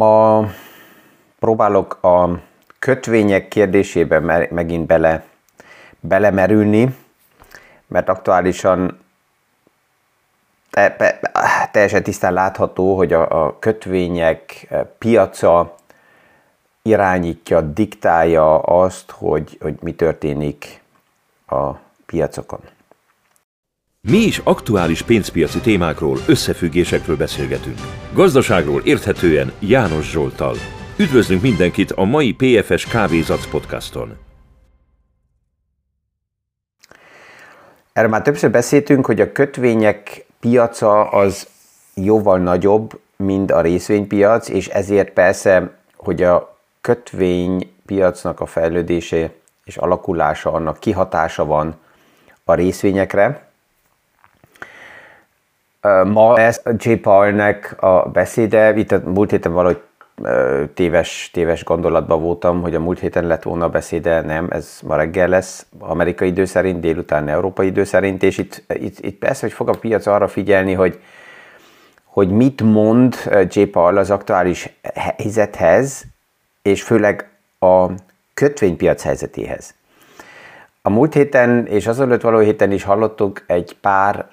Ma próbálok a kötvények kérdésébe megint bele, belemerülni, mert aktuálisan te, teljesen tisztán látható, hogy a, a kötvények piaca irányítja, diktálja azt, hogy, hogy mi történik a piacokon. Mi is aktuális pénzpiaci témákról, összefüggésekről beszélgetünk. Gazdaságról érthetően János Zsoltal. Üdvözlünk mindenkit a mai PFS Kávézac podcaston. Erről már többször beszéltünk, hogy a kötvények piaca az jóval nagyobb, mint a részvénypiac, és ezért persze, hogy a kötvénypiacnak a fejlődése és alakulása, annak kihatása van a részvényekre, Ma ez J. Paulnek a beszéde, itt a múlt héten valahogy téves, téves gondolatban voltam, hogy a múlt héten lett volna a beszéde, nem, ez ma reggel lesz, amerikai idő szerint, délután európai idő szerint, és itt, itt, itt persze, hogy fog a piac arra figyelni, hogy, hogy mit mond J. Paul az aktuális helyzethez, és főleg a kötvénypiac helyzetéhez. A múlt héten és az előtt való héten is hallottuk egy pár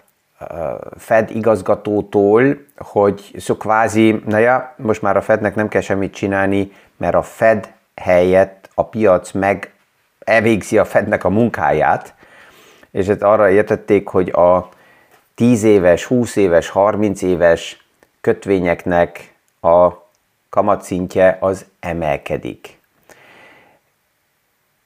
Fed igazgatótól, hogy szó kvázi, na ja, most már a Fednek nem kell semmit csinálni, mert a Fed helyett a piac meg elvégzi a Fednek a munkáját, és ezt arra értették, hogy a 10 éves, 20 éves, 30 éves kötvényeknek a kamatszintje az emelkedik.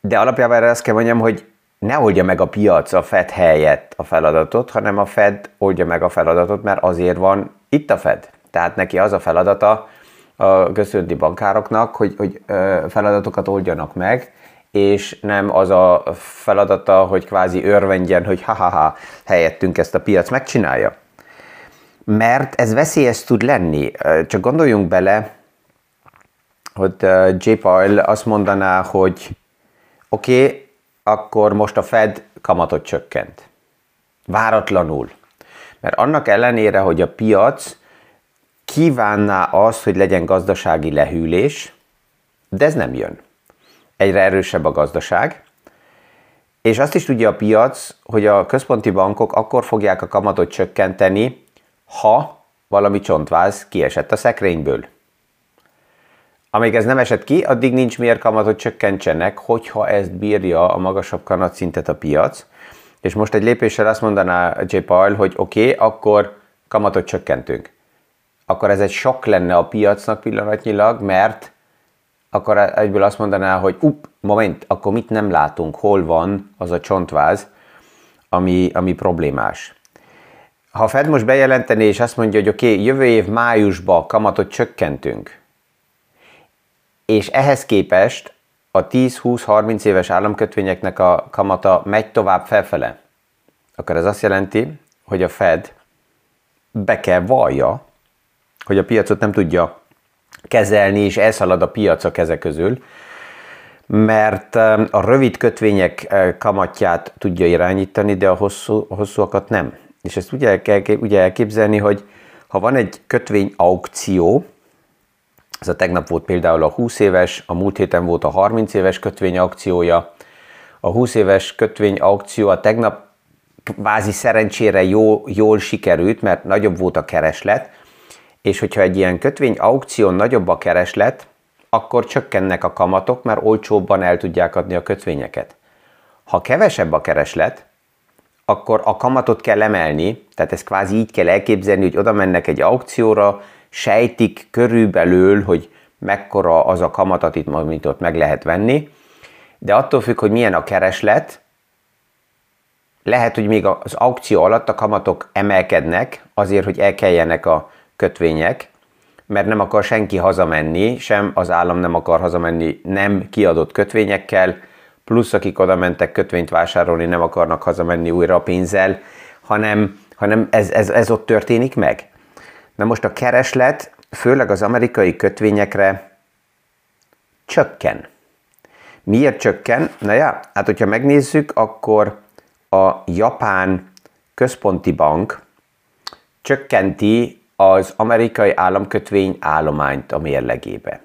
De alapjában erre azt kell mondjam, hogy ne oldja meg a piac a Fed helyett a feladatot, hanem a Fed oldja meg a feladatot, mert azért van itt a Fed. Tehát neki az a feladata a központi bankároknak, hogy, hogy feladatokat oldjanak meg, és nem az a feladata, hogy kvázi örvendjen, hogy ha-ha-ha, helyettünk ezt a piac megcsinálja. Mert ez veszélyes tud lenni. Csak gondoljunk bele, hogy J. Paul azt mondaná, hogy oké, okay, akkor most a Fed kamatot csökkent. Váratlanul. Mert annak ellenére, hogy a piac kívánná azt, hogy legyen gazdasági lehűlés, de ez nem jön. Egyre erősebb a gazdaság, és azt is tudja a piac, hogy a központi bankok akkor fogják a kamatot csökkenteni, ha valami csontváz kiesett a szekrényből. Amíg ez nem esett ki, addig nincs miért kamatot csökkentsenek, hogyha ezt bírja a magasabb kamatszintet a piac. És most egy lépéssel azt mondaná J. Paul, hogy oké, okay, akkor kamatot csökkentünk. Akkor ez egy sok lenne a piacnak pillanatnyilag, mert akkor egyből azt mondaná, hogy up, moment, akkor mit nem látunk, hol van az a csontváz, ami, ami problémás. Ha Fed most bejelenteni és azt mondja, hogy oké, okay, jövő év májusban kamatot csökkentünk, és ehhez képest a 10-20-30 éves államkötvényeknek a kamata megy tovább felfele, akkor ez azt jelenti, hogy a Fed be kell vallja, hogy a piacot nem tudja kezelni, és elszalad a piac a keze közül, mert um, a rövid kötvények uh, kamatját tudja irányítani, de a hosszú, a hosszúakat nem. És ezt ugye kell ugye elképzelni, hogy ha van egy kötvény aukció, ez a tegnap volt például a 20 éves, a múlt héten volt a 30 éves kötvény akciója. A 20 éves kötvény aukció a tegnap kvázi szerencsére jó, jól sikerült, mert nagyobb volt a kereslet, és hogyha egy ilyen kötvény aukción nagyobb a kereslet, akkor csökkennek a kamatok, mert olcsóbban el tudják adni a kötvényeket. Ha kevesebb a kereslet, akkor a kamatot kell emelni, tehát ezt kvázi így kell elképzelni, hogy oda mennek egy aukcióra, sejtik körülbelül, hogy mekkora az a kamatat itt, amit ott meg lehet venni, de attól függ, hogy milyen a kereslet, lehet, hogy még az aukció alatt a kamatok emelkednek azért, hogy elkeljenek a kötvények, mert nem akar senki hazamenni, sem az állam nem akar hazamenni nem kiadott kötvényekkel, plusz akik oda mentek kötvényt vásárolni, nem akarnak hazamenni újra a pénzzel, hanem, hanem ez, ez, ez ott történik meg. Na most a kereslet, főleg az amerikai kötvényekre csökken. Miért csökken? Na ja, hát hogyha megnézzük, akkor a japán központi bank csökkenti az amerikai államkötvény állományt a mérlegébe.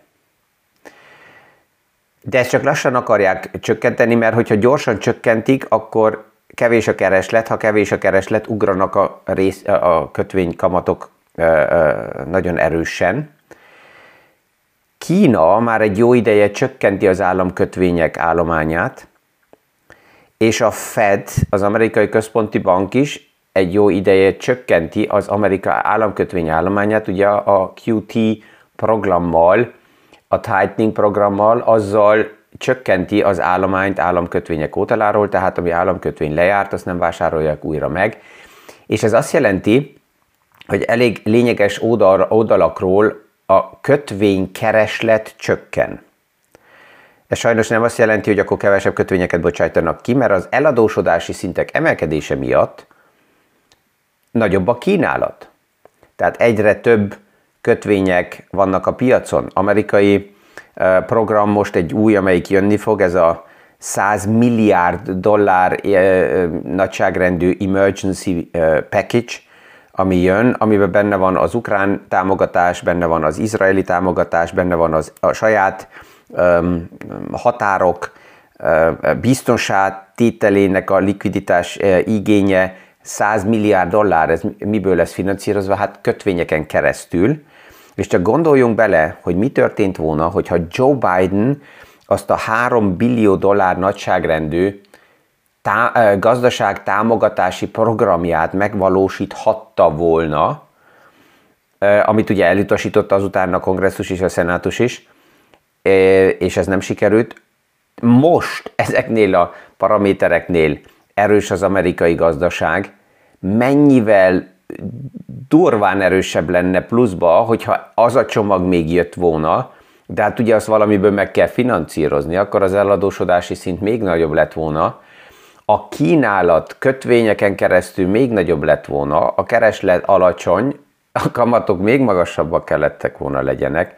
De ezt csak lassan akarják csökkenteni, mert hogyha gyorsan csökkentik, akkor kevés a kereslet, ha kevés a kereslet, ugranak a, rész, a kötvénykamatok nagyon erősen. Kína már egy jó ideje csökkenti az államkötvények állományát, és a Fed, az amerikai központi bank is egy jó ideje csökkenti az amerikai államkötvény állományát, ugye a QT programmal, a tightening programmal, azzal csökkenti az állományt államkötvények ótaláról, tehát ami államkötvény lejárt, azt nem vásárolják újra meg. És ez azt jelenti, hogy elég lényeges oldal, oldalakról a kötvénykereslet csökken. Ez sajnos nem azt jelenti, hogy akkor kevesebb kötvényeket bocsájtanak ki, mert az eladósodási szintek emelkedése miatt nagyobb a kínálat. Tehát egyre több kötvények vannak a piacon. Amerikai program most egy új, amelyik jönni fog, ez a 100 milliárd dollár nagyságrendű emergency package, ami jön, amiben benne van az ukrán támogatás, benne van az izraeli támogatás, benne van az, a saját um, határok uh, biztonság tételének a likviditás igénye, 100 milliárd dollár, ez miből lesz finanszírozva? Hát kötvényeken keresztül. És csak gondoljunk bele, hogy mi történt volna, hogyha Joe Biden azt a 3 billió dollár nagyságrendű tá- gazdaság támogatási programját megvalósíthatta volna, amit ugye elutasította azután a kongresszus és a szenátus is, és ez nem sikerült. Most ezeknél a paramétereknél erős az amerikai gazdaság, mennyivel durván erősebb lenne pluszba, hogyha az a csomag még jött volna, de hát ugye azt valamiből meg kell financírozni, akkor az eladósodási szint még nagyobb lett volna, a kínálat kötvényeken keresztül még nagyobb lett volna, a kereslet alacsony, a kamatok még magasabbak kellettek volna legyenek.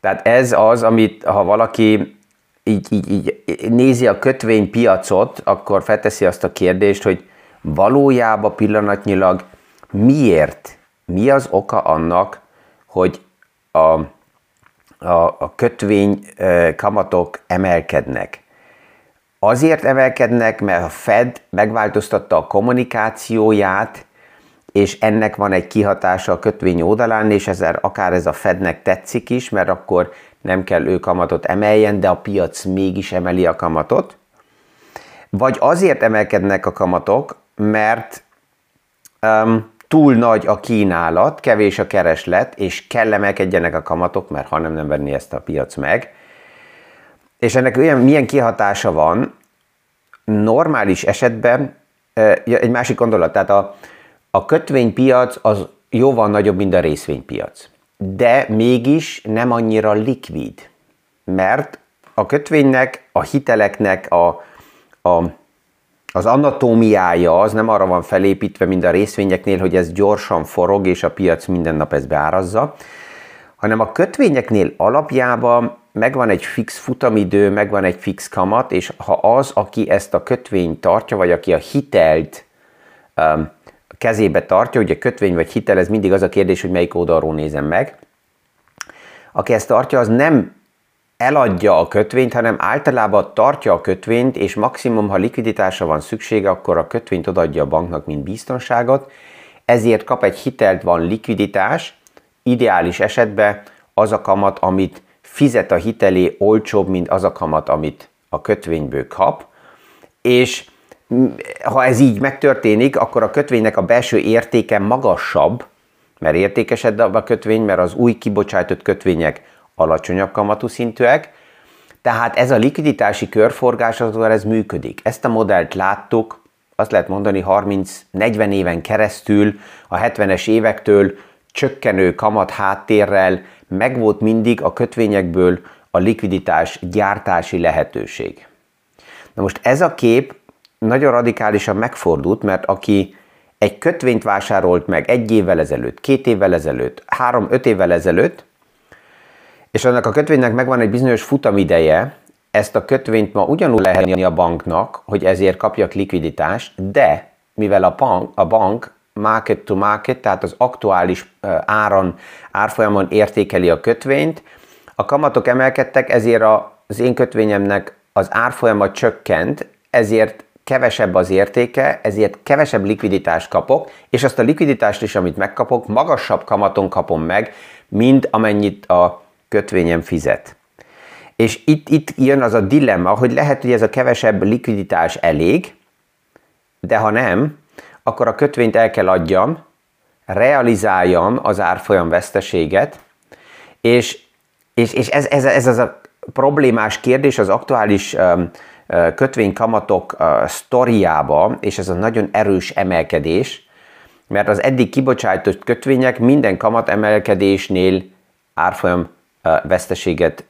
Tehát ez az, amit ha valaki így, így, így nézi a kötvénypiacot, akkor felteszi azt a kérdést, hogy valójában pillanatnyilag miért, mi az oka annak, hogy a, a, a kötvény kamatok emelkednek. Azért emelkednek, mert a Fed megváltoztatta a kommunikációját, és ennek van egy kihatása a kötvény oldalán, és ezzel akár ez a Fednek tetszik is, mert akkor nem kell ő kamatot emeljen, de a piac mégis emeli a kamatot. Vagy azért emelkednek a kamatok, mert um, túl nagy a kínálat, kevés a kereslet, és kell emelkedjenek a kamatok, mert ha nem, nem venni ezt a piac meg. És ennek olyan, milyen kihatása van, normális esetben, egy másik gondolat, tehát a, a kötvénypiac az jóval nagyobb, mint a részvénypiac. De mégis nem annyira likvid, mert a kötvénynek, a hiteleknek a, a, az anatómiája az nem arra van felépítve, mint a részvényeknél, hogy ez gyorsan forog, és a piac minden nap ezt beárazza, hanem a kötvényeknél alapjában megvan egy fix futamidő, megvan egy fix kamat, és ha az, aki ezt a kötvényt tartja, vagy aki a hitelt um, kezébe tartja, ugye kötvény vagy hitel, ez mindig az a kérdés, hogy melyik oldalról nézem meg, aki ezt tartja, az nem eladja a kötvényt, hanem általában tartja a kötvényt, és maximum, ha likviditásra van szüksége, akkor a kötvényt odaadja a banknak, mint biztonságot, ezért kap egy hitelt, van likviditás, ideális esetben az a kamat, amit fizet a hitelé olcsóbb, mint az a kamat, amit a kötvényből kap, és ha ez így megtörténik, akkor a kötvénynek a belső értéke magasabb, mert értékesedebb a kötvény, mert az új kibocsátott kötvények alacsonyabb kamatú szintűek, tehát ez a likviditási körforgás, akkor ez működik. Ezt a modellt láttuk, azt lehet mondani 30-40 éven keresztül, a 70-es évektől csökkenő kamat háttérrel megvolt mindig a kötvényekből a likviditás gyártási lehetőség. Na most ez a kép nagyon radikálisan megfordult, mert aki egy kötvényt vásárolt meg egy évvel ezelőtt, két évvel ezelőtt, három-öt évvel ezelőtt, és annak a kötvénynek megvan egy bizonyos futamideje, ezt a kötvényt ma ugyanúgy lehet a banknak, hogy ezért kapjak likviditást, de mivel a bank, a bank market to market, tehát az aktuális áron, árfolyamon értékeli a kötvényt. A kamatok emelkedtek, ezért az én kötvényemnek az árfolyama csökkent, ezért kevesebb az értéke, ezért kevesebb likviditást kapok, és azt a likviditást is, amit megkapok, magasabb kamaton kapom meg, mint amennyit a kötvényem fizet. És itt, itt jön az a dilemma, hogy lehet, hogy ez a kevesebb likviditás elég, de ha nem, akkor a kötvényt el kell adjam, realizáljam az árfolyam veszteséget, és, és, és ez, ez, ez az a problémás kérdés az aktuális kötvénykamatok sztoriába, és ez a nagyon erős emelkedés, mert az eddig kibocsájtott kötvények minden kamat emelkedésnél árfolyam veszteséget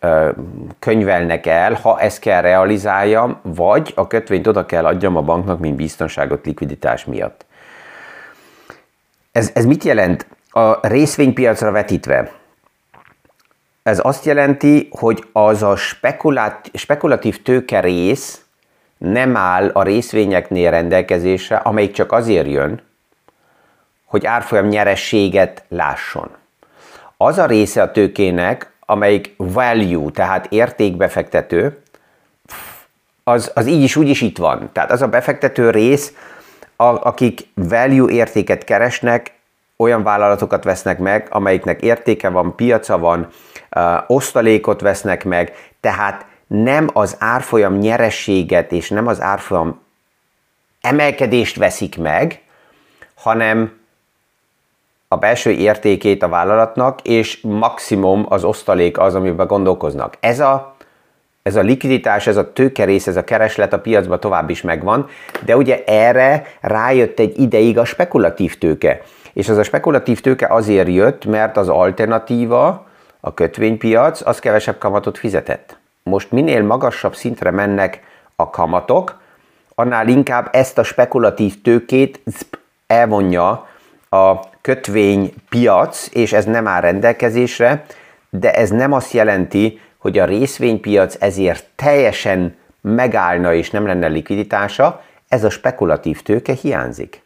könyvelnek el, ha ezt kell realizáljam, vagy a kötvényt oda kell adjam a banknak, mint biztonságot likviditás miatt. Ez, ez mit jelent? A részvénypiacra vetítve. Ez azt jelenti, hogy az a spekulat, spekulatív tőke rész nem áll a részvényeknél rendelkezésre, amelyik csak azért jön, hogy árfolyam nyerességet lásson. Az a része a tőkének, amelyik value, tehát értékbefektető, az, az így is úgy is itt van. Tehát az a befektető rész, a, akik value értéket keresnek, olyan vállalatokat vesznek meg, amelyiknek értéke van, piaca van, osztalékot vesznek meg, tehát nem az árfolyam nyerességet és nem az árfolyam emelkedést veszik meg, hanem a belső értékét a vállalatnak, és maximum az osztalék az, amiben gondolkoznak. Ez a, ez a likviditás, ez a tőkerész, ez a kereslet a piacban tovább is megvan, de ugye erre rájött egy ideig a spekulatív tőke. És az a spekulatív tőke azért jött, mert az alternatíva, a kötvénypiac, az kevesebb kamatot fizetett. Most minél magasabb szintre mennek a kamatok, annál inkább ezt a spekulatív tőkét elvonja a kötvénypiac, és ez nem áll rendelkezésre, de ez nem azt jelenti, hogy a részvénypiac ezért teljesen megállna és nem lenne likviditása, ez a spekulatív tőke hiányzik.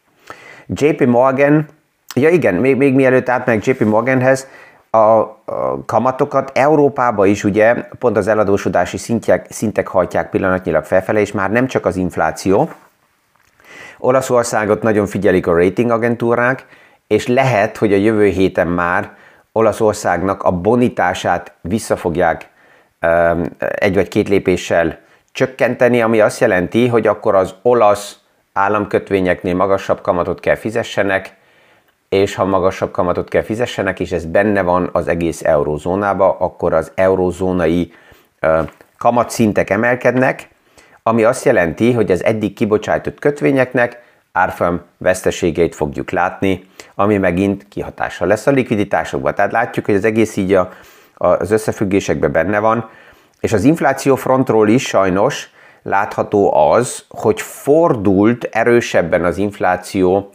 JP Morgan, ja igen, még, még mielőtt átmegyek JP Morganhez, a, a kamatokat Európába is ugye pont az eladósodási szintek, szintek hajtják pillanatnyilag felfele, és már nem csak az infláció. Olaszországot nagyon figyelik a ratingagentúrák, és lehet, hogy a jövő héten már Olaszországnak a bonitását visszafogják egy vagy két lépéssel csökkenteni, ami azt jelenti, hogy akkor az olasz államkötvényeknél magasabb kamatot kell fizessenek, és ha magasabb kamatot kell fizessenek, és ez benne van az egész eurózónába, akkor az eurózónai kamatszintek emelkednek, ami azt jelenti, hogy az eddig kibocsájtott kötvényeknek árfolyam veszteségeit fogjuk látni, ami megint kihatással lesz a likviditásokba. Tehát látjuk, hogy az egész így a, az összefüggésekben benne van, és az infláció frontról is sajnos látható az, hogy fordult erősebben az infláció,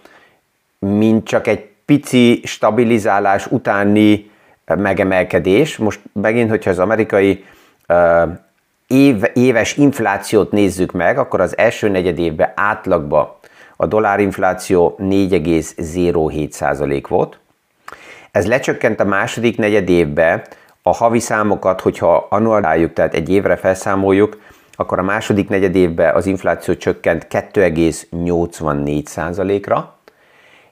mint csak egy pici stabilizálás utáni megemelkedés. Most megint, hogyha az amerikai év, éves inflációt nézzük meg, akkor az első negyed évben átlagban a dollárinfláció 4,07% volt. Ez lecsökkent a második negyed évben, a havi számokat, hogyha annualizáljuk, tehát egy évre felszámoljuk, akkor a második negyed évben az infláció csökkent 2,84%-ra,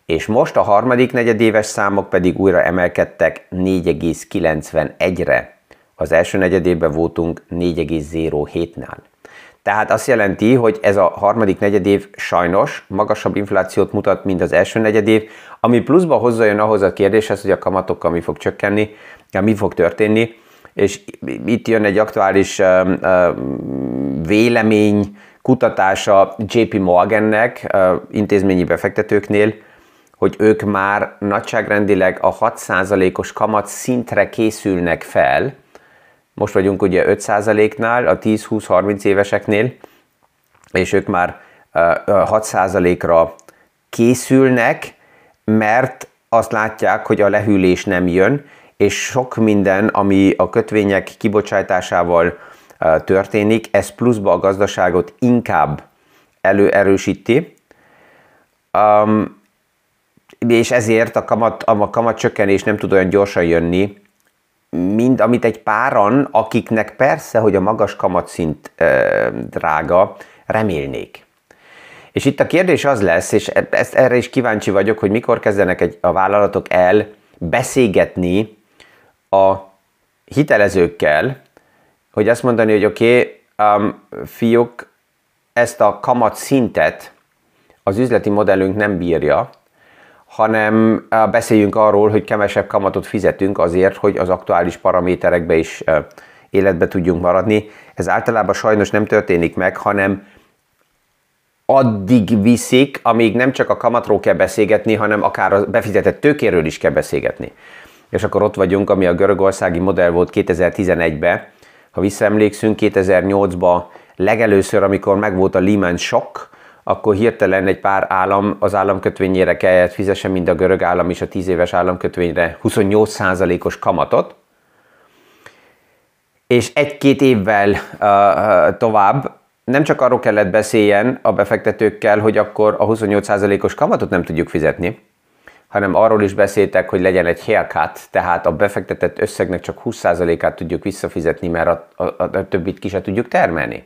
és most a harmadik negyedéves számok pedig újra emelkedtek 4,91-re. Az első negyedében voltunk 4,07-nál. Tehát azt jelenti, hogy ez a harmadik negyedév sajnos magasabb inflációt mutat, mint az első negyedév, ami pluszba hozzájön ahhoz a kérdéshez, hogy a kamatokkal mi fog csökkenni, mi fog történni, és itt jön egy aktuális vélemény kutatása JP Morgannek, intézményi befektetőknél, hogy ők már nagyságrendileg a 6%-os kamat szintre készülnek fel, most vagyunk ugye 5%-nál, a 10-20-30 éveseknél, és ők már 6%-ra készülnek, mert azt látják, hogy a lehűlés nem jön, és sok minden, ami a kötvények kibocsátásával történik, ez pluszba a gazdaságot inkább előerősíti. Um, és ezért a kamat, a kamat csökkenés nem tud olyan gyorsan jönni, mint amit egy páran, akiknek persze, hogy a magas kamatszint e, drága, remélnék. És itt a kérdés az lesz, és e, ezt erre is kíváncsi vagyok, hogy mikor kezdenek egy, a vállalatok el beszélgetni a hitelezőkkel, hogy azt mondani, hogy oké, okay, um, fiúk, ezt a kamat szintet az üzleti modellünk nem bírja, hanem beszéljünk arról, hogy kevesebb kamatot fizetünk azért, hogy az aktuális paraméterekbe is életbe tudjunk maradni. Ez általában sajnos nem történik meg, hanem addig viszik, amíg nem csak a kamatról kell beszélgetni, hanem akár a befizetett tőkéről is kell beszélgetni. És akkor ott vagyunk, ami a görögországi modell volt 2011-ben. Ha visszaemlékszünk, 2008-ban legelőször, amikor megvolt a Lehman Shock, akkor hirtelen egy pár állam az államkötvényére kellett fizessen, mint a görög állam is a 10 éves államkötvényre 28%-os kamatot, és egy-két évvel uh, tovább nem csak arról kellett beszéljen a befektetőkkel, hogy akkor a 28%-os kamatot nem tudjuk fizetni, hanem arról is beszéltek, hogy legyen egy haircut, tehát a befektetett összegnek csak 20%-át tudjuk visszafizetni, mert a, a, a többit ki se tudjuk termelni.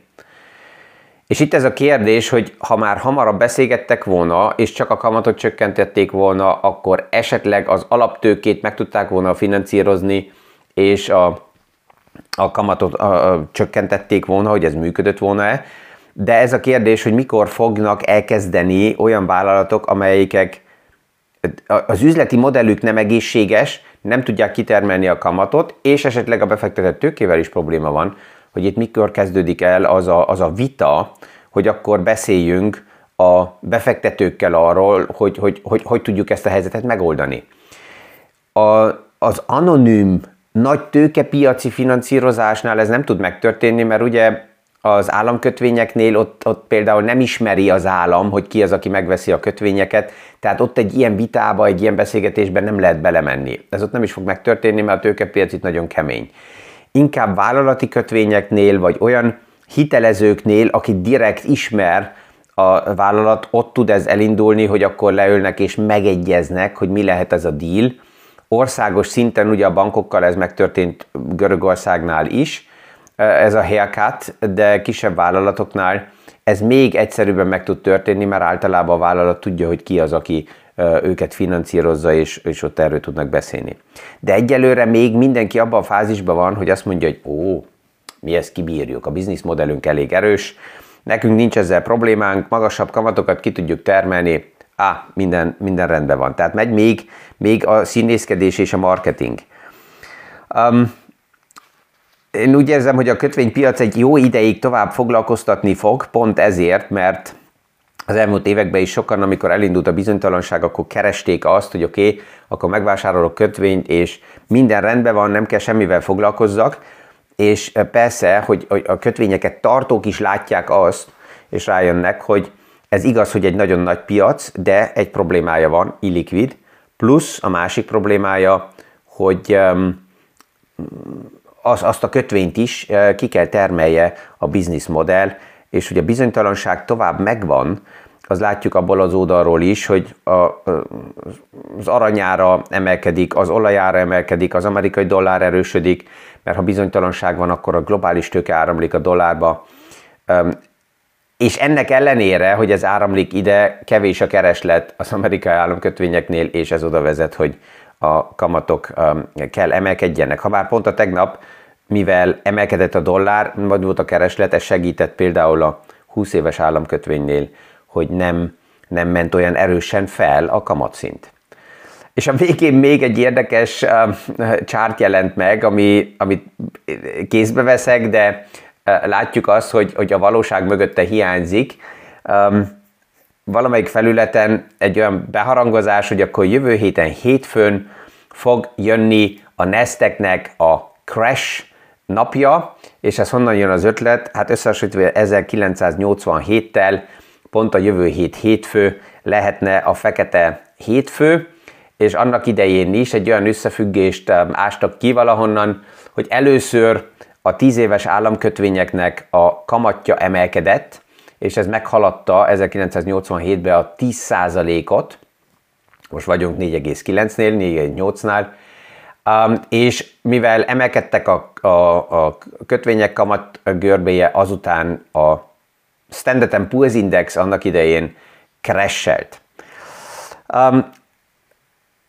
És itt ez a kérdés, hogy ha már hamarabb beszélgettek volna, és csak a kamatot csökkentették volna, akkor esetleg az alaptőkét meg tudták volna finanszírozni, és a, a kamatot a, a, csökkentették volna, hogy ez működött volna-e. De ez a kérdés, hogy mikor fognak elkezdeni olyan vállalatok, amelyikek az üzleti modellük nem egészséges, nem tudják kitermelni a kamatot, és esetleg a befektetett tőkével is probléma van, hogy itt mikor kezdődik el az a, az a vita, hogy akkor beszéljünk a befektetőkkel arról, hogy hogy, hogy, hogy tudjuk ezt a helyzetet megoldani. A, az anonim nagy tőkepiaci finanszírozásnál ez nem tud megtörténni, mert ugye az államkötvényeknél ott, ott például nem ismeri az állam, hogy ki az, aki megveszi a kötvényeket, tehát ott egy ilyen vitába, egy ilyen beszélgetésben nem lehet belemenni. Ez ott nem is fog megtörténni, mert a tőkepiac itt nagyon kemény inkább vállalati kötvényeknél, vagy olyan hitelezőknél, aki direkt ismer a vállalat, ott tud ez elindulni, hogy akkor leülnek és megegyeznek, hogy mi lehet ez a deal. Országos szinten ugye a bankokkal ez megtörtént Görögországnál is, ez a haircut, de kisebb vállalatoknál ez még egyszerűbben meg tud történni, mert általában a vállalat tudja, hogy ki az, aki őket finanszírozza, és, és ott erről tudnak beszélni. De egyelőre még mindenki abban a fázisban van, hogy azt mondja, hogy ó, mi ezt kibírjuk, a bizniszmodellünk elég erős, nekünk nincs ezzel problémánk, magasabb kamatokat ki tudjuk termelni, á, minden, minden rendben van. Tehát megy még, még a színészkedés és a marketing. Um, én úgy érzem, hogy a kötvénypiac egy jó ideig tovább foglalkoztatni fog, pont ezért, mert az elmúlt években is sokan, amikor elindult a bizonytalanság, akkor keresték azt, hogy oké, okay, akkor megvásárolok kötvényt, és minden rendben van, nem kell semmivel foglalkozzak, és persze, hogy a kötvényeket tartók is látják azt, és rájönnek, hogy ez igaz, hogy egy nagyon nagy piac, de egy problémája van, illikvid, plusz a másik problémája, hogy az, azt a kötvényt is ki kell termelje a bizniszmodell, és ugye a bizonytalanság tovább megvan, az látjuk abból az oldalról is, hogy a, az aranyára emelkedik, az olajára emelkedik, az amerikai dollár erősödik, mert ha bizonytalanság van, akkor a globális tőke áramlik a dollárba. És ennek ellenére, hogy ez áramlik ide, kevés a kereslet az amerikai államkötvényeknél, és ez oda vezet, hogy a kamatok kell emelkedjenek. Ha már pont a tegnap mivel emelkedett a dollár, vagy volt a kereslet, ez segített például a 20 éves államkötvénynél, hogy nem, nem ment olyan erősen fel a kamatszint. És a végén még egy érdekes uh, csárt jelent meg, ami, amit kézbe veszek, de uh, látjuk azt, hogy, hogy a valóság mögötte hiányzik. Um, valamelyik felületen egy olyan beharangozás, hogy akkor jövő héten hétfőn fog jönni a Nesteknek a crash napja, és ez honnan jön az ötlet? Hát összehasonlítva 1987-tel pont a jövő hét hétfő lehetne a fekete hétfő, és annak idején is egy olyan összefüggést um, ástak ki valahonnan, hogy először a 10 éves államkötvényeknek a kamatja emelkedett, és ez meghaladta 1987-ben a 10%-ot, most vagyunk 4,9-nél, 4,8-nál, um, és mivel emelkedtek a, a, a kötvények kamat görbéje, azután a Standard Poor's Index annak idején crashelt. Um,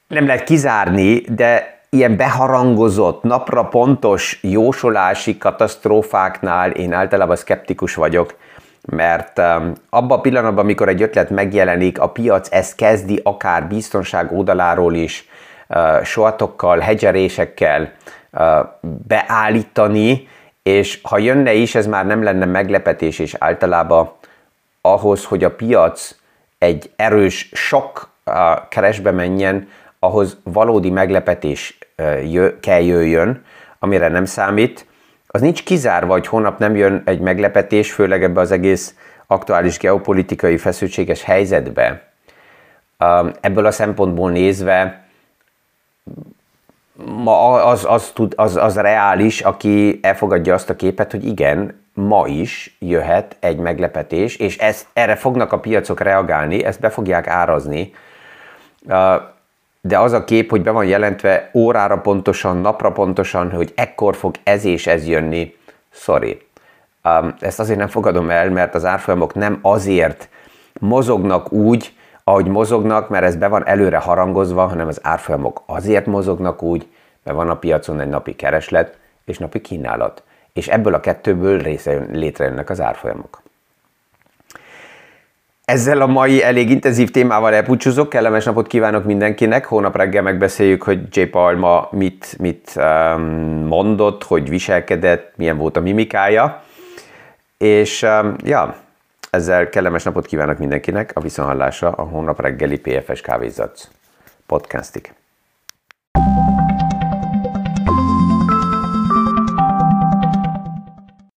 nem lehet kizárni, de ilyen beharangozott, napra pontos jósolási katasztrófáknál én általában szkeptikus vagyok, mert um, abban a pillanatban, amikor egy ötlet megjelenik, a piac ezt kezdi akár biztonság oldaláról is, uh, soatokkal, hegyerésekkel uh, beállítani, és ha jönne is, ez már nem lenne meglepetés, és általában ahhoz, hogy a piac egy erős sok uh, keresbe menjen, ahhoz valódi meglepetés kell jöjjön, amire nem számít, az nincs kizárva, hogy holnap nem jön egy meglepetés, főleg ebbe az egész aktuális geopolitikai feszültséges helyzetbe. Ebből a szempontból nézve ma az, az, tud, az, az reális, aki elfogadja azt a képet, hogy igen, ma is jöhet egy meglepetés, és ezt, erre fognak a piacok reagálni, ezt be fogják árazni de az a kép, hogy be van jelentve órára pontosan, napra pontosan, hogy ekkor fog ez és ez jönni, sorry. Um, ezt azért nem fogadom el, mert az árfolyamok nem azért mozognak úgy, ahogy mozognak, mert ez be van előre harangozva, hanem az árfolyamok azért mozognak úgy, mert van a piacon egy napi kereslet és napi kínálat. És ebből a kettőből része létrejönnek az árfolyamok. Ezzel a mai elég intenzív témával elbúcsúzok, kellemes napot kívánok mindenkinek, hónap reggel megbeszéljük, hogy J. Paul ma mit, mit um, mondott, hogy viselkedett, milyen volt a mimikája, és um, ja, ezzel kellemes napot kívánok mindenkinek, a viszonhallásra a hónap reggeli PFS Kávézatsz podcastig.